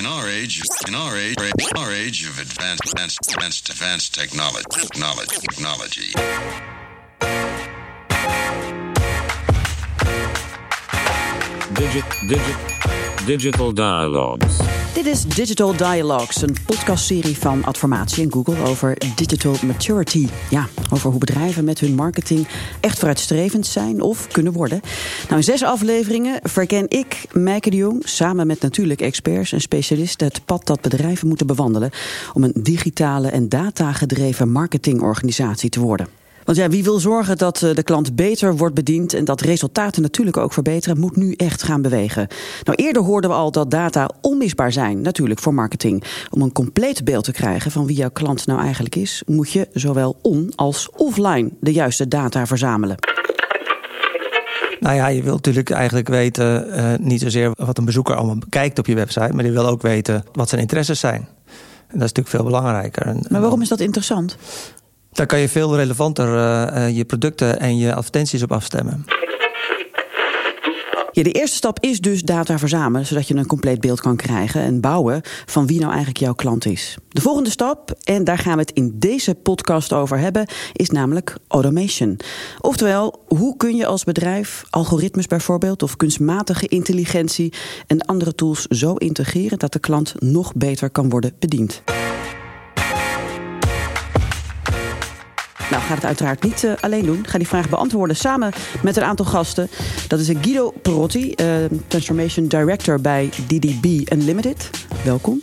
In our age, in our age, our age of advanced, advanced, advanced, advanced technology, technology, technology. Digit, digit, digital dialogues. Dit is Digital Dialogues, een podcastserie van Adformatie en Google over digital maturity. Ja, over hoe bedrijven met hun marketing echt vooruitstrevend zijn of kunnen worden. Nou, in zes afleveringen verken ik, Meike de Jong, samen met natuurlijk experts en specialisten het pad dat bedrijven moeten bewandelen om een digitale en datagedreven marketingorganisatie te worden. Want ja, wie wil zorgen dat eh, de klant beter wordt bediend en dat resultaten natuurlijk ook verbeteren, moet nu echt gaan bewegen. Nou, eerder hoorden we al dat data onmisbaar zijn, natuurlijk voor marketing. Om een compleet beeld te krijgen van wie jouw klant nou eigenlijk is, moet je zowel on- als offline de juiste data verzamelen. Nou ja, je wilt natuurlijk eigenlijk weten, uh, niet zozeer wat een bezoeker allemaal bekijkt op je website, maar je wil ook weten wat zijn interesses zijn. En dat is natuurlijk veel belangrijker. Maar waarom is dat interessant? Daar kan je veel relevanter uh, je producten en je advertenties op afstemmen. Ja, de eerste stap is dus data verzamelen, zodat je een compleet beeld kan krijgen en bouwen van wie nou eigenlijk jouw klant is. De volgende stap, en daar gaan we het in deze podcast over hebben, is namelijk automation. Oftewel, hoe kun je als bedrijf algoritmes bijvoorbeeld of kunstmatige intelligentie en andere tools zo integreren dat de klant nog beter kan worden bediend. Nou, gaat het uiteraard niet uh, alleen doen. Ga die vraag beantwoorden samen met een aantal gasten. Dat is Guido Perotti, uh, Transformation Director bij DDB Unlimited. Welkom.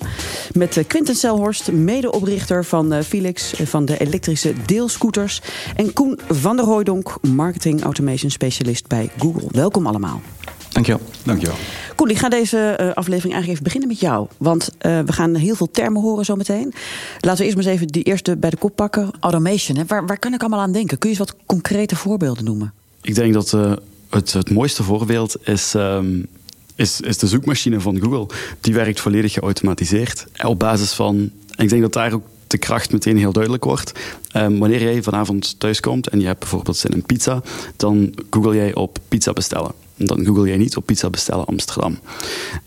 Met Quinten Selhorst, medeoprichter van Felix van de elektrische deelscooters. En Koen van der Hooydonk, Marketing Automation Specialist bij Google. Welkom allemaal. Dankjewel. Dankjewel. Koen, ik ga deze uh, aflevering eigenlijk even beginnen met jou. Want uh, we gaan heel veel termen horen zometeen. Laten we eerst maar eens even die eerste bij de kop pakken. Automation, hè? Waar, waar kan ik allemaal aan denken? Kun je eens wat concrete voorbeelden noemen? Ik denk dat uh, het, het mooiste voorbeeld is... Um, is, is de zoekmachine van Google. Die werkt volledig geautomatiseerd. Op basis van... Ik denk dat daar ook de kracht meteen heel duidelijk wordt. Um, wanneer jij vanavond thuiskomt en je hebt bijvoorbeeld zin in pizza, dan google jij op pizza bestellen. Dan google jij niet op pizza bestellen Amsterdam.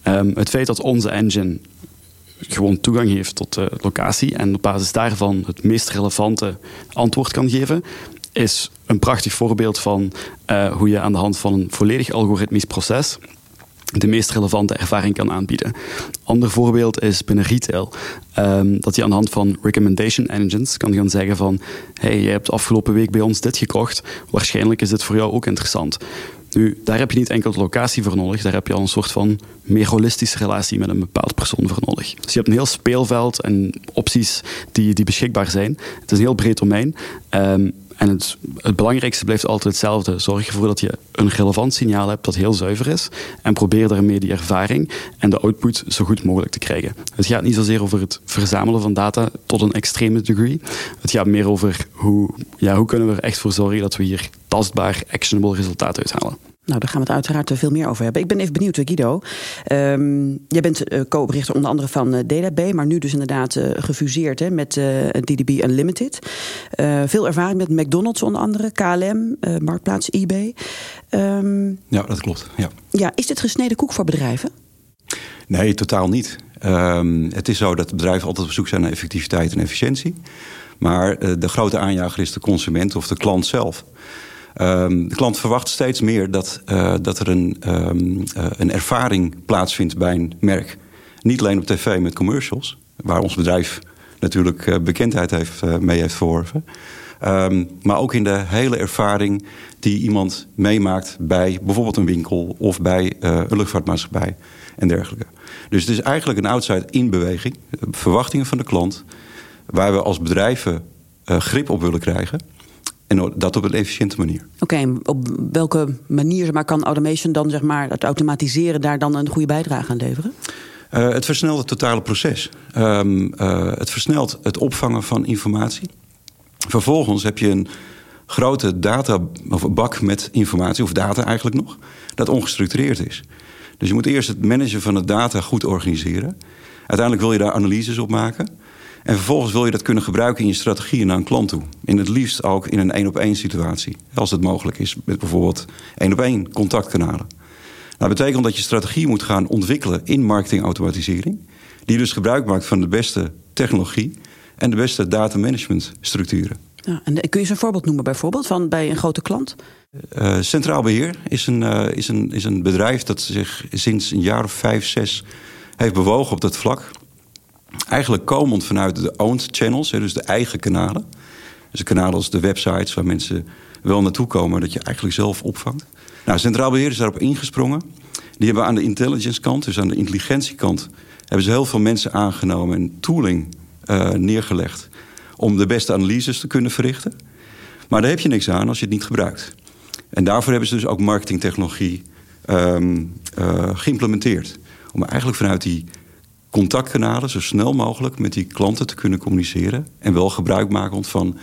Um, het feit dat onze engine gewoon toegang heeft tot de locatie en op basis daarvan het meest relevante antwoord kan geven, is een prachtig voorbeeld van uh, hoe je aan de hand van een volledig algoritmisch proces de meest relevante ervaring kan aanbieden. Ander voorbeeld is binnen retail. Um, dat je aan de hand van recommendation engines kan gaan zeggen van hey, je hebt afgelopen week bij ons dit gekocht, waarschijnlijk is dit voor jou ook interessant. Nu, daar heb je niet enkel de locatie voor nodig, daar heb je al een soort van meer holistische relatie met een bepaald persoon voor nodig. Dus je hebt een heel speelveld en opties die, die beschikbaar zijn. Het is een heel breed domein. Um, en het, belangrijkste blijft altijd hetzelfde. Zorg ervoor dat je een relevant signaal hebt dat heel zuiver is. En probeer daarmee die ervaring en de output zo goed mogelijk te krijgen. Het gaat niet zozeer over het verzamelen van data tot een extreme degree. Het gaat meer over hoe, ja, hoe kunnen we er echt voor zorgen dat we hier tastbaar, actionable resultaten uithalen. Nou, daar gaan we het uiteraard veel meer over hebben. Ik ben even benieuwd, Guido. Um, jij bent uh, co-oprichter onder andere van uh, DataB, maar nu dus inderdaad uh, gefuseerd hè, met DDB Unlimited. veel ervaring met McDonald's onder andere, KLM, Marktplaats, eBay. Um, ja, dat klopt. Ja. ja, is dit gesneden koek voor bedrijven? Nee, totaal niet. Um, het is zo dat bedrijven altijd op zoek zijn naar effectiviteit en efficiëntie. Maar de grote aanjager is de consument of de klant zelf. Um, de klant verwacht steeds meer dat, uh, dat er een, um, uh, een ervaring plaatsvindt bij een merk. Niet alleen op tv met commercials, waar ons bedrijf natuurlijk uh, bekendheid heeft, mee heeft verworven. Um, maar ook in de hele ervaring die iemand meemaakt bij bijvoorbeeld een winkel of bij een luchtvaartmaatschappij en dergelijke. Dus het is eigenlijk een outside-in beweging, verwachtingen van de klant, waar we als bedrijven grip op willen krijgen. En dat op een efficiënte manier. Oké, okay, op welke manier maar, kan automation dan, zeg maar, het automatiseren daar dan een goede bijdrage aan leveren? Uh, het versnelt het totale proces. Um, uh, het versnelt het opvangen van informatie. Vervolgens heb je een grote data, of bak met informatie, of data eigenlijk nog, dat ongestructureerd is. Dus je moet eerst het managen van de data goed organiseren. Uiteindelijk wil je daar analyses op maken. En vervolgens wil je dat kunnen gebruiken in je strategie naar een klant toe. In het liefst ook in een één-op-één situatie. Als het mogelijk is met bijvoorbeeld één-op-één contactkanalen. Dat betekent dat je strategie moet gaan ontwikkelen in marketingautomatisering. Die dus gebruik maakt van de beste technologie en de beste data management structuren. Ja, en kun je eens een voorbeeld noemen bijvoorbeeld van bij een grote klant? Uh, Centraal Beheer is een, uh, is, een, is een bedrijf dat zich sinds een jaar of vijf, zes heeft bewogen op dat vlak. Eigenlijk komend vanuit de owned channels, dus de eigen kanalen. Dus de kanalen als de websites waar mensen wel naartoe komen, dat je eigenlijk zelf opvangt. Nou, Centraal Beheer is daarop ingesprongen. Die hebben aan de intelligence kant, dus aan de intelligentiekant, hebben ze heel veel mensen aangenomen en tooling uh, neergelegd om de beste analyses te kunnen verrichten. Maar daar heb je niks aan als je het niet gebruikt. En daarvoor hebben ze dus ook marketingtechnologie um, uh, geïmplementeerd. Om eigenlijk vanuit die contactkanalen zo snel mogelijk met die klanten te kunnen communiceren. En wel gebruik maken van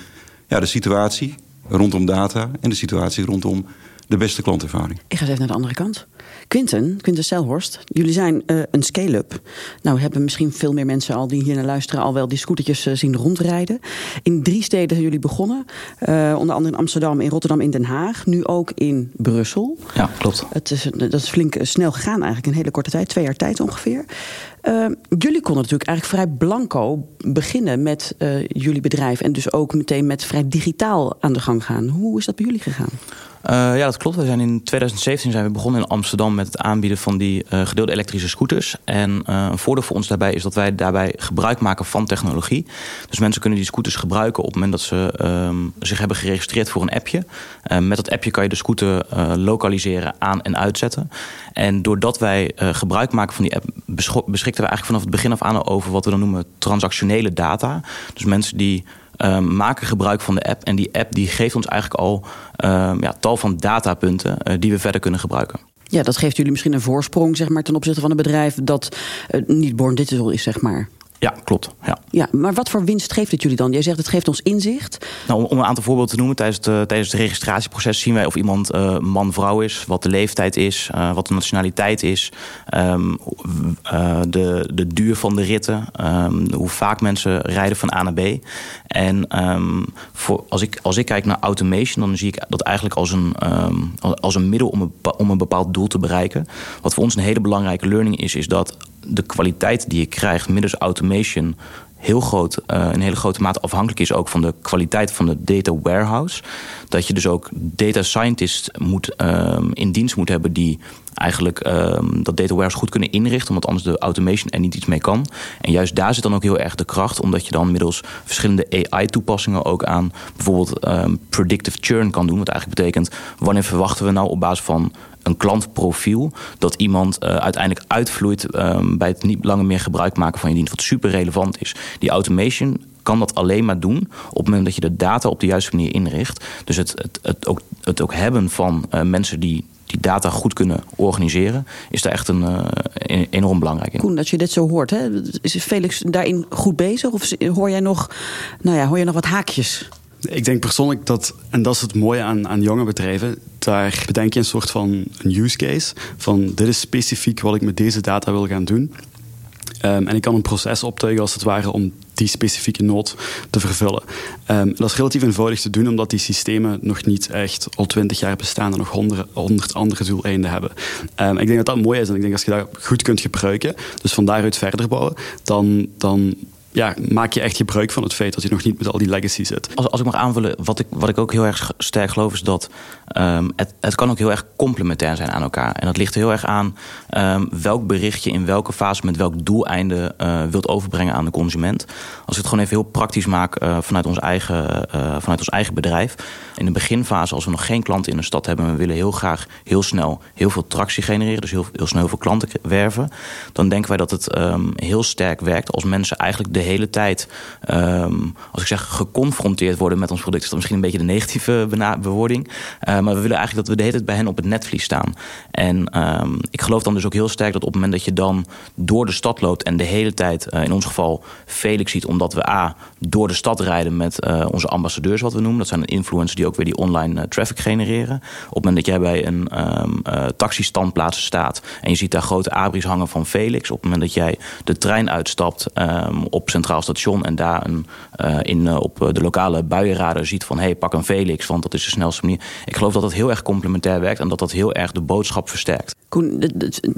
ja, de situatie rondom data en de situatie rondom de beste klantervaring. Ik ga eens even naar de andere kant. Quinten, Quinten Selhorst, jullie zijn uh, een scale-up. Nou hebben misschien veel meer mensen al die hier naar luisteren... al wel die scootertjes uh, zien rondrijden. In drie steden zijn jullie begonnen. Uh, onder andere in Amsterdam, in Rotterdam, in Den Haag. Nu ook in Brussel. Ja, klopt. Het is, dat is flink snel gegaan eigenlijk, in een hele korte tijd. Twee jaar tijd ongeveer. jullie konden natuurlijk eigenlijk vrij blanco beginnen met jullie bedrijf... en dus ook meteen met vrij digitaal aan de gang gaan. Hoe is dat bij jullie gegaan? Uh, ja, dat klopt. We zijn in 2017 zijn we begonnen in Amsterdam met het aanbieden van die uh, gedeelde elektrische scooters. En uh, een voordeel voor ons daarbij is dat wij daarbij gebruik maken van technologie. Dus mensen kunnen die scooters gebruiken op het moment dat ze um, zich hebben geregistreerd voor een appje. met dat appje kan je de scooter lokaliseren, aan- en uitzetten. En doordat wij gebruik maken van die app, beschikten we eigenlijk vanaf het begin af aan over wat we dan noemen transactionele data. Dus mensen die um, maken gebruik van de app. En die app die geeft ons eigenlijk al um, ja, tal van datapunten uh, die we verder kunnen gebruiken. Ja, dat geeft jullie misschien een voorsprong zeg maar, ten opzichte van een bedrijf dat uh, niet born digital is, zeg maar. Ja, klopt. Ja. Ja, maar wat voor winst geeft het jullie dan? Jij zegt het geeft ons inzicht. Nou, om een aantal voorbeelden te noemen, tijdens het, uh, tijdens het registratieproces zien wij of iemand uh, man-vrouw is, wat de leeftijd is, uh, wat de nationaliteit is, um, de, de duur van de ritten, um, hoe vaak mensen rijden van A naar B. En um, voor, als, ik, als ik kijk naar automation, dan zie ik dat eigenlijk als een, als een middel om een, om een bepaald doel te bereiken. Wat voor ons een hele belangrijke learning is, is dat de kwaliteit die je krijgt middels automation heel groot, uh, in hele grote mate afhankelijk is ook van de kwaliteit van de data warehouse. Dat je dus ook data scientists moet, um, in dienst moet hebben die eigenlijk um, dat data warehouse goed kunnen inrichten, omdat anders de automation er niet iets mee kan. En juist daar zit dan ook heel erg de kracht, omdat je dan middels verschillende AI-toepassingen ook aan bijvoorbeeld um, predictive churn kan doen. Wat eigenlijk betekent, wanneer verwachten we nou op basis van een klantprofiel dat iemand uh, uiteindelijk uitvloeit um, bij het niet langer meer gebruik maken van je dienst, wat super relevant is. Die automation kan dat alleen maar doen op het moment dat je de data op de juiste manier inricht. Dus het, het, het, ook, het ook hebben van uh, mensen die die data goed kunnen organiseren, is daar echt een, uh, enorm belangrijk in. Koen, als je dit zo hoort, hè, is Felix daarin goed bezig? Of hoor jij nog, nou ja, hoor je nog wat haakjes? Ik denk persoonlijk dat, en dat is het mooie aan, aan jonge bedrijven, daar bedenk je een soort van een use case. Van dit is specifiek wat ik met deze data wil gaan doen. Um, en ik kan een proces optuigen als het ware om die specifieke nood te vervullen. Um, dat is relatief eenvoudig te doen, omdat die systemen nog niet echt al twintig jaar bestaan en nog honderd, andere doeleinden hebben. Um, ik denk dat dat mooi is en ik denk als je dat goed kunt gebruiken, dus van daaruit verder bouwen, dan, dan ja, maak je echt gebruik van het feit dat je nog niet met al die legacy zit. Als, als ik mag aanvullen, wat ik, wat ik ook heel erg sterk geloof, is dat um, het, het kan ook heel erg complementair zijn aan elkaar. En dat ligt heel erg aan um, welk bericht je in welke fase met welk doeleinde uh, wilt overbrengen aan de consument. Als ik het gewoon even heel praktisch maak uh, vanuit, ons eigen, uh, vanuit ons eigen bedrijf. In de beginfase, als we nog geen klanten in de stad hebben, en we willen heel graag heel snel heel veel tractie genereren, dus heel, heel snel heel veel klanten werven, dan denken wij dat het um, heel sterk werkt als mensen eigenlijk de hele tijd, um, als ik zeg, geconfronteerd worden met ons product. is dat misschien een beetje de negatieve bewoording. Uh, maar we willen eigenlijk dat we de hele tijd bij hen op het netvlies staan. En um, ik geloof dan dus ook heel sterk dat op het moment dat je dan door de stad loopt en de hele tijd, uh, in ons geval Felix ziet, omdat we A, door de stad rijden met uh, onze ambassadeurs, wat we noemen. Dat zijn influencers die ook weer die online traffic genereren. Op het moment dat jij bij een um, taxistandplaats staat en je ziet daar grote abris hangen van Felix. Op het moment dat jij de trein uitstapt um, op centraal station en daar een, uh, in, op de lokale buienradar ziet van... hé, hey, pak een Felix, want dat is de snelste manier. Ik geloof dat dat heel erg complementair werkt en dat dat heel erg de boodschap versterkt. Koen,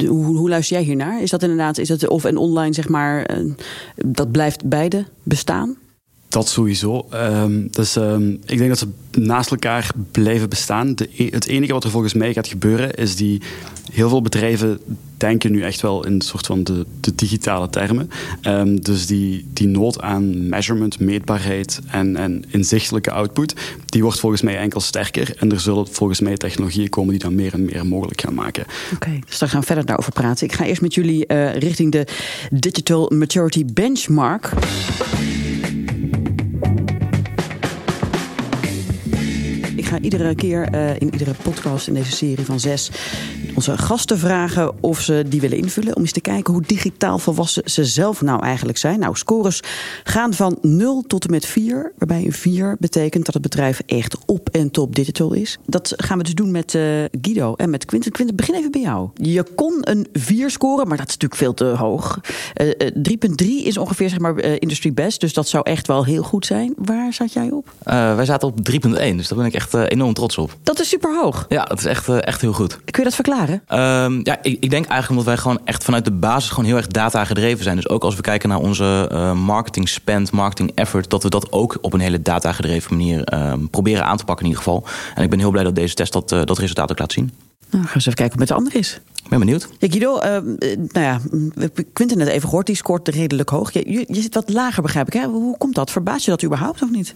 hoe, luister jij hiernaar? Is dat inderdaad, is het of en online zeg maar, dat blijft beide bestaan? Dat sowieso. Um, dus um, ik denk dat ze naast elkaar blijven bestaan. De, e-, het enige wat er volgens mij gaat gebeuren is die heel veel bedrijven denken nu echt wel in een soort van de, de digitale termen. Um, dus die, die nood aan measurement, meetbaarheid en, en inzichtelijke output, die wordt volgens mij enkel sterker. En er zullen volgens mij technologieën komen die dat meer en meer mogelijk gaan maken. Oké, dus daar gaan we verder daarover praten. Ik ga eerst met jullie uh, richting de Digital Maturity Benchmark. Ga iedere keer uh, in iedere podcast in deze serie van zes onze gasten vragen of ze die willen invullen. Om eens te kijken hoe digitaal volwassen ze zelf nou eigenlijk zijn. Nou, scores gaan van 0 tot en met 4. Waarbij een 4 betekent dat het bedrijf echt op en top digital is. Dat gaan we dus doen met uh, Guido en met Quinten. Quinten, begin even bij jou. Je kon een 4 scoren, maar dat is natuurlijk veel te hoog. Uh, uh, 3.3 is ongeveer zeg maar industry best. Dus dat zou echt wel heel goed zijn. Waar zat jij op? wij zaten op 3.1, dus daar ben ik echt enorm trots op. Dat is super hoog. Ja, dat is echt, echt heel goed. Kun je dat verklaren? Um, ja, ik, ik, denk eigenlijk omdat wij gewoon echt vanuit de basis gewoon heel erg data gedreven zijn. Dus ook als we kijken naar onze uh, marketing spend, marketing effort, dat we dat ook op een hele data gedreven manier um, proberen aan te pakken in ieder geval. En ik ben heel blij dat deze test dat, uh, dat resultaat ook laat zien. Nou, gaan we eens even kijken wat met de andere is. Ik ben benieuwd. Ja, Guido, uh, nou ja, Quinten net even gehoord, die scoort redelijk hoog. Je, je, je zit wat lager, begrijp ik. Hè? Hoe komt dat? Verbaas je dat überhaupt of niet?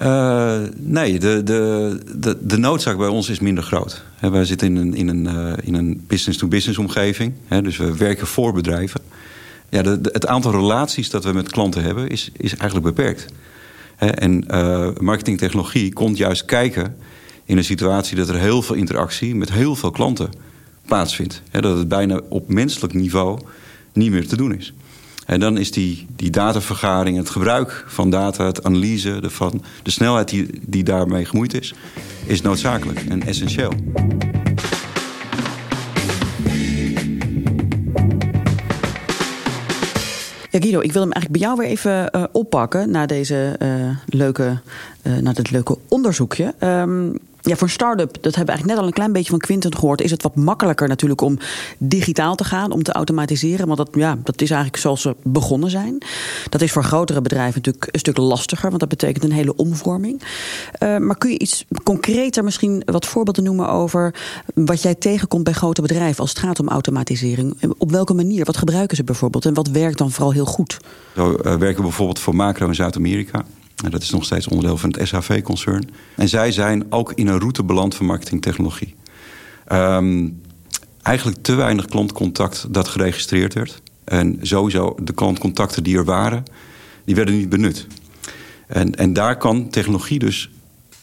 Uh, nee, de, de, de, de, noodzaak bij ons is minder groot. He, wij zitten in een, in een, uh, in een business-to-business omgeving. Dus we werken voor bedrijven. Ja, het aantal relaties dat we met klanten hebben is, is eigenlijk beperkt. En uh, marketingtechnologie komt juist kijken in een situatie dat er heel veel interactie met heel veel klanten plaatsvindt. dat het bijna op menselijk niveau niet meer te doen is. En dan is die, die datavergaring, het gebruik van data, het analyse, de, van, de snelheid die, daarmee gemoeid is, is noodzakelijk en essentieel. Ja, Guido, ik wil hem eigenlijk bij jou weer even uh, oppakken na, deze, uh, leuke, uh, na dit leuke onderzoekje. Um, ja, voor een start-up, dat hebben we eigenlijk net al een klein beetje van Quinten gehoord, is het wat makkelijker natuurlijk om digitaal te gaan, om te automatiseren. Want dat, ja, dat is eigenlijk zoals ze begonnen zijn. Dat is voor grotere bedrijven natuurlijk een stuk lastiger, want dat betekent een hele omvorming. Uh, maar kun je iets concreter misschien wat voorbeelden noemen over wat jij tegenkomt bij grote bedrijven als het gaat om automatisering? Op welke manier? Wat gebruiken ze bijvoorbeeld? En wat werkt dan vooral heel goed? Zo uh, werken we bijvoorbeeld voor Macro in Zuid-Amerika. Dat is nog steeds onderdeel van het SHV-concern. En zij zijn ook in een route beland van marketingtechnologie. Um, eigenlijk te weinig klantcontact dat geregistreerd werd. En sowieso de klantcontacten die er waren, die werden niet benut. En, en daar kan technologie dus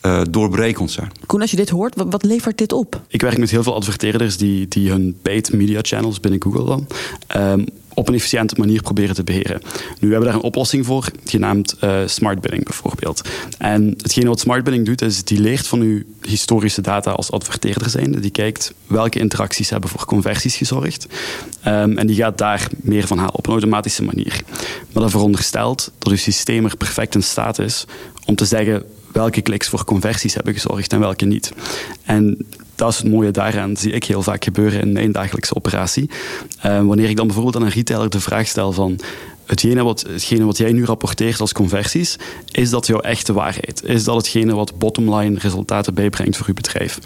uh, doorbrekend zijn. Koen, als je dit hoort, wat, wat, levert dit op? Ik werk met heel veel adverteerders die, die hun paid media channels binnen Google dan um, op een efficiënte manier proberen te beheren. Nu we hebben daar een oplossing voor, genaamd uh, smart bidding bijvoorbeeld. En hetgene wat smart bidding doet, is die leert van uw historische data als adverteerder zijnde. Die kijkt welke interacties hebben voor conversies gezorgd. Um, en die gaat daar meer van halen op een automatische manier. Maar dat veronderstelt dat uw systeem er perfect in staat is om te zeggen welke kliks voor conversies hebben gezorgd en welke niet. En dat is het mooie daaraan, zie ik heel vaak gebeuren in mijn dagelijkse operatie. Uh, wanneer ik dan bijvoorbeeld aan een retailer de vraag stel van hetgene wat, wat jij nu rapporteert als conversies, is dat jouw echte waarheid? Is dat hetgene wat bottomline resultaten bijbrengt voor uw bedrijf?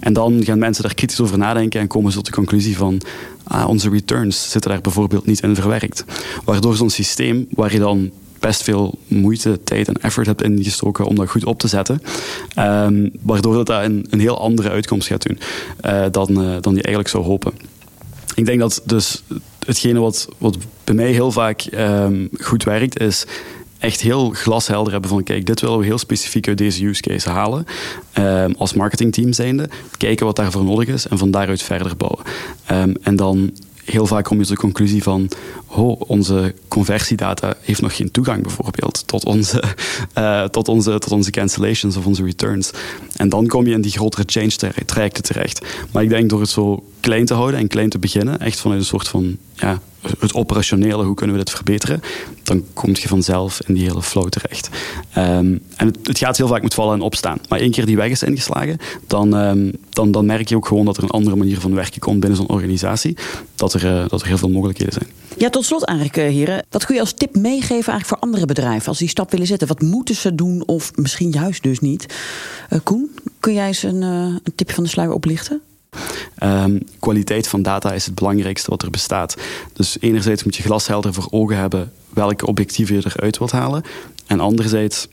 En dan gaan mensen daar kritisch over nadenken en komen ze tot de conclusie van ah, onze returns zitten daar bijvoorbeeld niet in verwerkt. Waardoor zo'n systeem waar je dan best veel moeite, tijd en effort hebt ingestoken om dat goed op te zetten. Um, waardoor dat, dat een, een, heel andere uitkomst gaat doen uh, dan, uh, dan je eigenlijk zou hopen. Ik denk dat dus hetgene wat, wat bij mij heel vaak um, goed werkt, is echt heel glashelder hebben van kijk, dit willen we heel specifiek uit deze use case halen. Um, als marketingteam zijnde, kijken wat daarvoor nodig is en van daaruit verder bouwen. En dan heel vaak kom je tot de conclusie van ho, onze conversiedata heeft nog geen toegang bijvoorbeeld tot onze, uh, tot, onze, tot onze cancellations of onze returns. En dan kom je in die grotere change trajecten terecht. Maar ik denk door het zo klein te houden en klein te beginnen, echt vanuit een soort van ja, het operationele, hoe kunnen we dit verbeteren, dan kom je vanzelf in die hele flow terecht. Um, en het, het, gaat heel vaak met vallen en opstaan. Maar één keer die weg is ingeslagen, dan, um, dan, dan merk je ook gewoon dat er een andere manier van werken komt binnen zo'n organisatie. Dat er, uh, dat er heel veel mogelijkheden zijn. Ja, tot slot eigenlijk, uh, heren. Wat kun je als tip meegeven eigenlijk voor andere bedrijven als die stap willen zetten? Wat moeten ze doen of misschien juist dus niet? Uh, Koen, kun jij eens een, een tipje van de sluier oplichten? Um, kwaliteit van data is het belangrijkste wat er bestaat. Dus enerzijds moet je glashelder voor ogen hebben welke objectieven je eruit wilt halen. En anderzijds,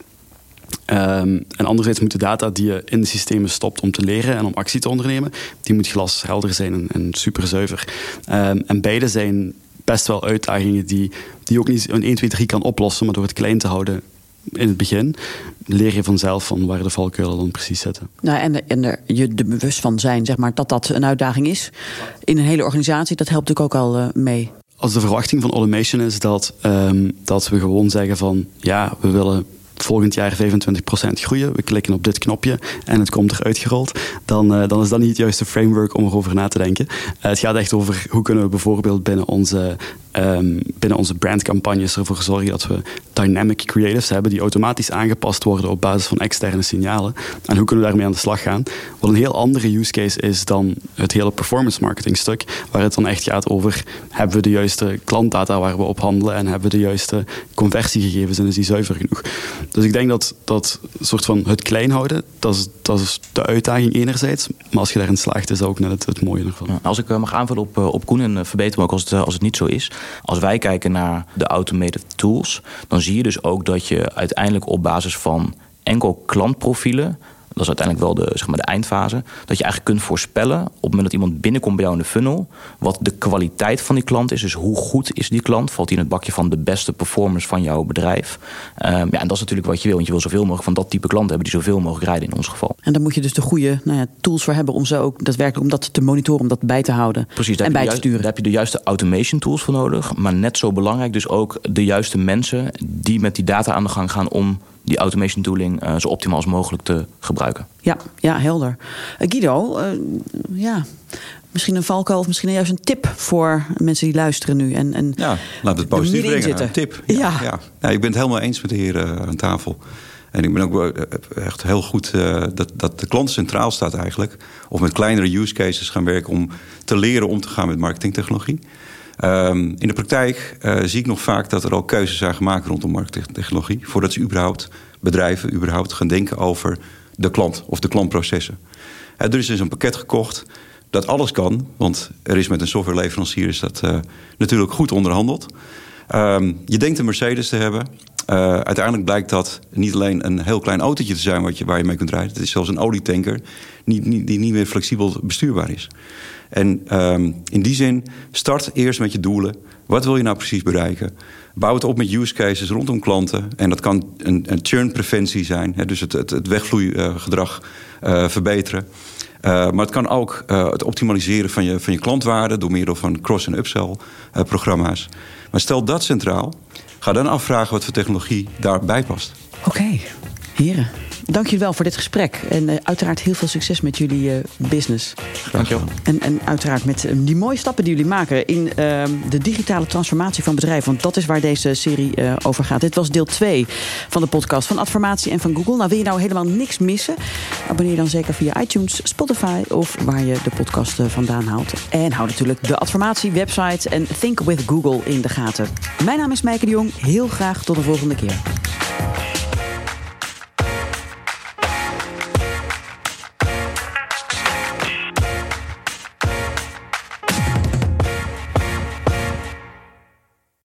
um, en anderzijds moet de data die je in de systemen stopt om te leren en om actie te ondernemen, die moet glashelder zijn en, en super zuiver. Um, en beide zijn best wel uitdagingen die, die ook niet een 1, 2, 3 kan oplossen, maar door het klein te houden in het begin leer je vanzelf van waar de valkuilen dan precies zitten. Nou, en en er je er bewust van zijn, zeg maar, dat dat een uitdaging is in een hele organisatie, dat helpt natuurlijk ook al uh, mee. Als de verwachting van automation is dat, um, dat we gewoon zeggen van ja, we willen volgend jaar 25% groeien. We klikken op dit knopje en het komt eruit gerold. Dan, uh, dan is dat niet het juiste framework om erover na te denken. Uh, het gaat echt over hoe kunnen we bijvoorbeeld binnen onze, um, binnen onze brandcampagnes ervoor zorgen dat we dynamic creatives hebben die automatisch aangepast worden op basis van externe signalen. En hoe kunnen we daarmee aan de slag gaan? Wat een heel andere use case is dan het hele performance marketing stuk, waar het dan echt gaat over hebben we de juiste klantdata waar we op handelen en hebben we de juiste conversiegegevens en is die zuiver genoeg. Dus ik denk dat, dat soort van het klein houden, dat is, dat is de uitdaging enerzijds. Maar als je daarin slaagt, is dat ook net het, mooie ervan. Als ik uh, mag aanvullen op, uh, op Koen en uh, verbeter me ook als het, als het niet zo is. Als wij kijken naar de automated tools, dan zie je dus ook dat je uiteindelijk op basis van enkel klantprofielen dat is uiteindelijk wel de, zeg maar, de eindfase. Dat je eigenlijk kunt voorspellen op het moment dat iemand binnenkomt bij jou in de funnel, wat de kwaliteit van die klant is. Dus hoe goed is die klant? Valt hij in het bakje van de beste performance van jouw bedrijf? Um, ja, en dat is natuurlijk wat je wil. Want je wil zoveel mogelijk van dat type klant hebben die zoveel mogelijk rijden in ons geval. En daar moet je dus de goede nou ja, tools voor hebben om ze ook daadwerkelijk om dat te monitoren, om dat bij te houden. Precies, en bij te sturen. Daar heb je de juiste automation tools voor nodig. Maar net zo belangrijk dus ook de juiste mensen die met die data aan de gang gaan om die automation tooling uh, zo optimaal als mogelijk te gebruiken. Ja, ja helder. Uh, Guido, uh, ja, misschien een valkuil of misschien juist een tip voor mensen die luisteren nu. En, en ja, laat het positief brengen. Een tip. Ja. Ja. Ja. ja. ik ben het helemaal eens met de heren aan tafel. En ik ben ook echt heel goed dat, dat de klant centraal staat eigenlijk. Of met kleinere use cases gaan werken om te leren om te gaan met marketingtechnologie. Um, in de praktijk uh, zie ik nog vaak dat er al keuzes zijn gemaakt rondom marketingtechnologie. Voordat ze überhaupt bedrijven überhaupt gaan denken over de klant of de klantprocessen. Uh, er is dus een pakket gekocht dat alles kan. Want er is met een softwareleverancier is dat uh, natuurlijk goed onderhandeld. Um, je denkt een Mercedes te hebben. Uh, uiteindelijk blijkt dat niet alleen een heel klein autootje te zijn wat je, waar je mee kunt rijden. Het is zelfs een olietanker die, die, niet meer flexibel bestuurbaar is. En um, in die zin, start eerst met je doelen. Wat wil je nou precies bereiken? Bouw het op met use cases rondom klanten. En dat kan een, een churnpreventie zijn. Hè, dus het, het, het wegvloeigedrag uh, verbeteren. Uh, maar het kan ook het optimaliseren van je, van je klantwaarde... door middel van cross- en upsell-programma's. Maar stel dat centraal. Ga dan afvragen wat voor technologie daarbij past. Oké, okay. heren. Dank jullie wel voor dit gesprek. En uh, uiteraard heel veel succes met jullie uh, business. Dank je wel. En, en uiteraard met uh, die mooie stappen die jullie maken in de digitale transformatie van bedrijven. Want dat is waar deze serie over gaat. Dit was deel 2 van de podcast van Adformatie en van Google. Nou, wil je nou helemaal niks missen? Abonneer dan zeker via iTunes, Spotify of waar je de podcast vandaan haalt. En hou natuurlijk de Adformatie website en Think with Google in de gaten. Mijn naam is Meike de Jong. Heel graag tot de volgende keer.